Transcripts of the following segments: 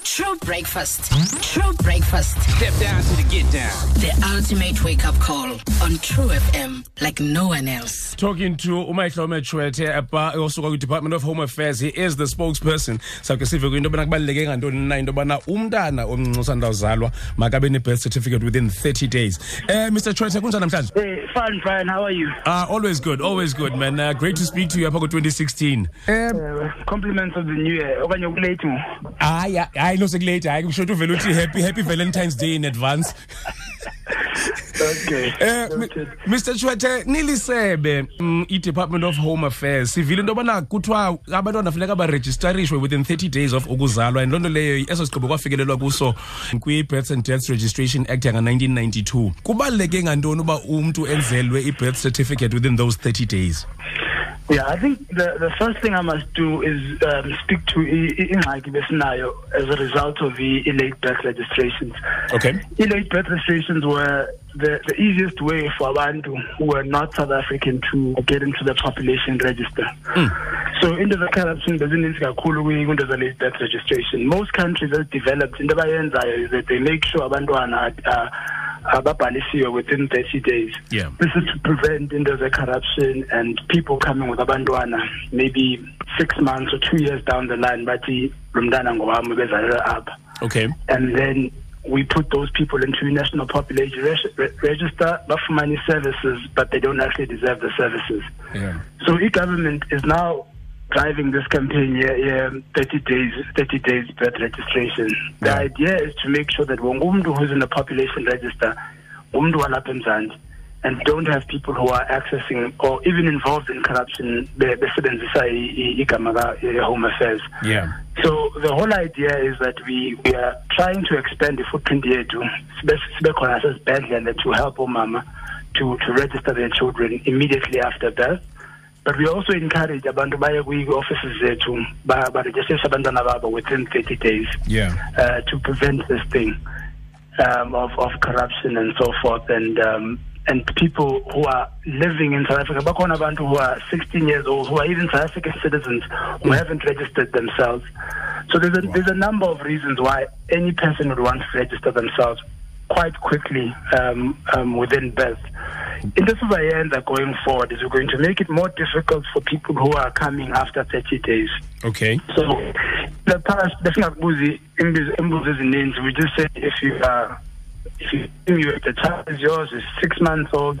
True breakfast. True breakfast. Step down to the get down. The ultimate wake up call on True FM like no one else. Talking to Umayihlome Tshwethe aba osuka kwi-Department of Home Affairs he is the spokesperson sakhe sive kwinto yobana kubaluleke ngantoni na into yobana umntana omncinci osandawuzalwa makabe ne-birth certificate within 30 days eh mr Tshwethe kunjani namhlanje Hey, fine, fine. How are you? uh, always good always good man uh, great to speak to you apha ku-2016 um Uh, compliments of the new year. Okanye ukulate mo. hayi hayi no sekulate hayi kusho ukuthi uvele uthi happy happy valentines day in advance Okay. Eh. Mr Tshwethe nilisebe mm, i-Department of Home Affairs sivile into yobana kuthiwa abantwana funeka baregistarishwe within 30 days of ukuzalwa and loo nto leyo eso sigqibo kwafikelelwa kuso kwi-Births and Deaths Registration Act yanga-1992 kubaluleke ngantoni uba umntu enzelwe i-birth certificate within those 30 days Yeah, I think the the first thing I must do is um, speak to ingxaki besinayo as a result of the late birth registrations. okay late birth registrations were the, the easiest way for abantu who were not South African to get into the population register. So into the corruption bezininzi kakhulu kwi-into ze-late birth registration. Most countries that developed into abayenzayo is that they make sure abantwana are ababhalisiwe within 30 days. Yeah. This is to prevent the corruption and people coming with abantwana maybe six months or two years down the line bathi lo mntana ngowami bezalelwe apha okay and then we put those people into the national population re- register, bafumani services, but they don't actually deserve the services. yeah So the government is now driving this campaign, yeah, yeah, 30 days, 30 days birth registration. The idea is to make sure that umuntu who's in the population register, walapha eMzansi, and don't have people who are accessing or even involved in corruption be- besebenzisa igama home affairs. yeah So the whole idea is that we, we are trying to expand the footprint yethu sibe sibe khona sesibhedlele to help omama to, to register their children immediately after birth. But we also encourage abantu baye kwi-offices zethu ba- baregistrise abantwana babo within 30 days yeah uh, to prevent this thing um, of, of corruption and so forth. And um, and people who are living in South Africa, bakhona abantu who are 16 years old, who are even South African citizens, who haven't registered themselves. So there's a, there's a number of reasons why any person would want to register themselves quite quickly um, um, within birth. In this Yenza going forward is we're going to make it more difficult for people who are coming after 30 days. okay So the past besingakubuzi imbuzo ezininzi we just say if you are if you you the child is yours is six months old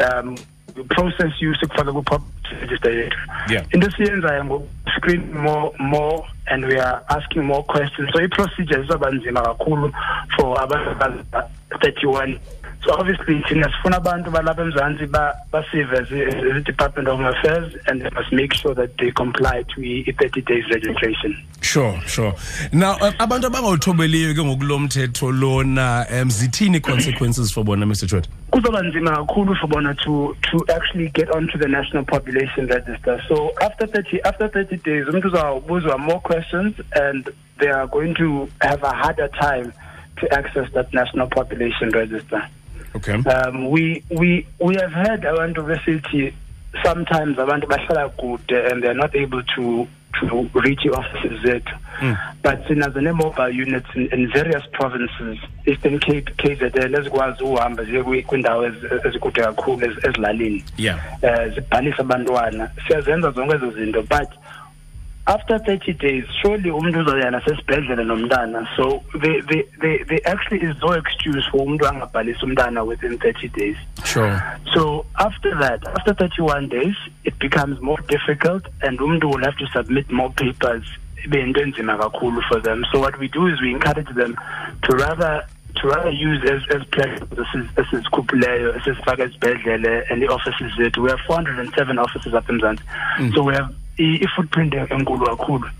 um we process you sikufaka ku property register yethu Yeah. into siyenzayo ngoku screen more more and we are asking more questions so i-procedure izoba nzima kakhulu for abantu aba- 31 so obviously thina sifuna abantu balapha emzantsi ba- basive as a- as a department of affairs and they must make sure that they comply to i-30 days registration Sure, sure. Now uh, abantu abangawuthobeliyo ke ngokulo mthetho lona um zithini consequences for bona Mr Tshwethe? kuzoba nzima kakhulu for bona to to actually get onto the national population register so after 30 after 30 days umuntu uzawubuzwa more questions and they are going to have a harder time to access that national population register Okay. um we we we have heard abantu besithi sometimes abantu bahlala kude and they're not able to to reach offices zethu but sinazo ne-mobile units in, in various provinces eastern cape kzn ezikwazi uhamba ziye kwi- kwiindawo ezi- ezikude kakhulu ezi- ezilalini Yeah. uh, zibhalise abantwana siyazenza zonke ezo zinto but after 30 days surely umuntu uzoyana sesibhedlele nomntana so they, they, they, they actually is no excuse for umuntu angabhalisi umntana within 30 days Sure. so after that, after 31 days, it becomes more difficult and umuntu will have to submit more papers ibe yinto enzima kakhulu for them. So what we do is we encourage them to rather to rather use as as platforms as is Kupuleyo, as is Fagasbedlele and the offices zethu. We have 407 offices up in Mzansi. Mm. So we have i i- footprint enkulu kakhulu.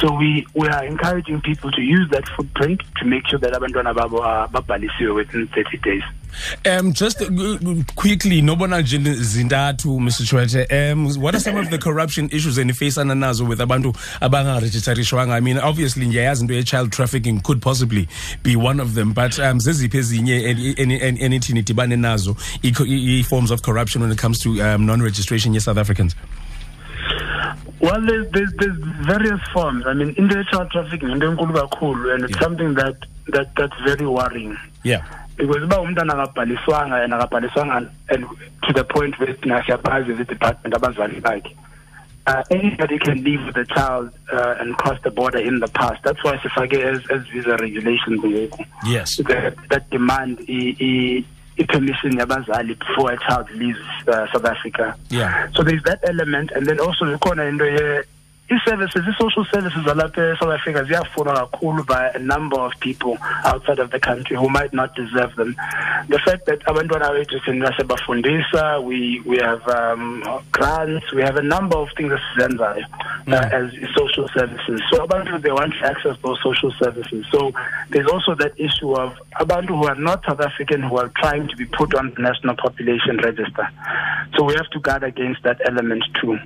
So we we are encouraging people to use that footprint to make sure that abantwana babo are babhalisiwe within 30 days. Um just uh, g- quickly nobona nje zintathu Mr Tshwethe um what are some of the corruption issues enifacana nazo with abantu abangaregisterishwanga I mean obviously ngiyayazi into ye child trafficking could possibly be one of them but um zeziphi ezinye eni- eni- eni- enithi nidibane nazo i- i- i- forms of corruption when it comes to um non registration ye South Africans Well, there's, there's, there's various forms. I mean, inter-child trafficking enkulu kakhulu and it's Yeah. something that, that that's very worrying. yeah because uba umntana akabhaliswanga and akabhaliswanga and to the point where thina siyabazi the-department abazali bakhe uh, anybody can leave with a child uh, and cross the border in the past that's why sifake as, as visa regulations yes that, that demand i- i-permission yabazali before a child leaves uh, south africa Yeah. so there's that element and then also the corner into ye i-services i-social services zalapha e-south africa ziyafunwa kakhulu by a number of people outside of the country who might not deserve them. The fact that abantwana bethu thina siyabafundisa we, we have um, grants we have a number of things esizenzayo uh, as social services. So abantu they want to access those social services. So there's also that issue of abantu who are not south african who are trying to be put on the national population register. So we have to guard against that element too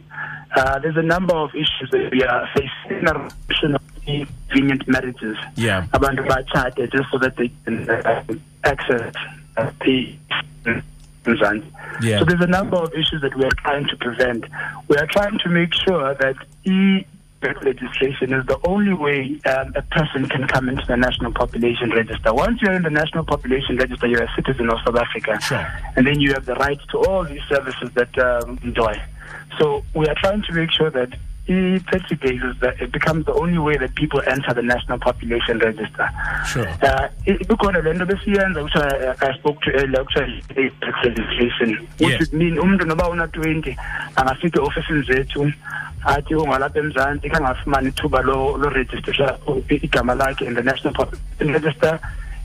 uh, there's a number of issues that we are facing reduction of convenient marriages. Yeah. Abantu bachate just so that they can uh, access uh, the. Yeah. So there's a number of issues that we are trying to prevent. We are trying to make sure that e legislation is the only way um, a person can come into the national population register. Once you're in the national population register, you're a citizen of South Africa. Sure. And then you have the right to all these services that um, enjoy. So we are trying to make sure that e-30 days that it becomes the only way that people enter the national population register. Sure. Uh, i- kukhona le nto besiyenza kuthiwa uh, I spoke to earlier kuthiwa i-tax registration which Yeah. would mean umuntu noba una-twenty angafika eofisini zethu athi ungalapha emzantsi kangafumani ithuba lo- lorejistra igama lakhe in the national population register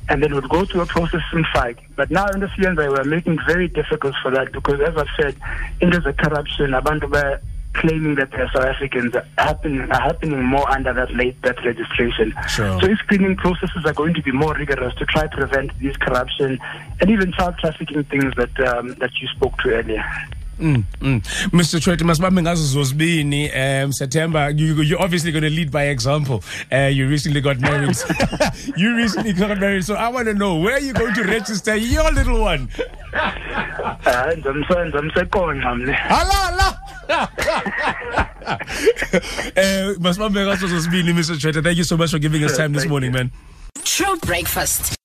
and then would go through a process simfake but now into siyenzayo we're making it very difficult for that because as i've said into ze-corruption abantu ba claiming that they're South Africans are happening, are happening more under that late birth registration. Sure. So these screening processes are going to be more rigorous to try to prevent these corruption and even child trafficking things that um, that you spoke to earlier. Mm, mm. Mr. Tshwethe, masibambe ngazo zozibini. Um, September, you, you're obviously going to lead by example. Uh, you recently got married. you recently got married. So I want to know, where are you going to register your little one? Uh, ndizamsenza msekonxa mne. Hala, hala. uh, masibambe ngazo zozibini, Mr. Tshwethe. Thank you so much for giving us time this morning, you. man. True breakfast.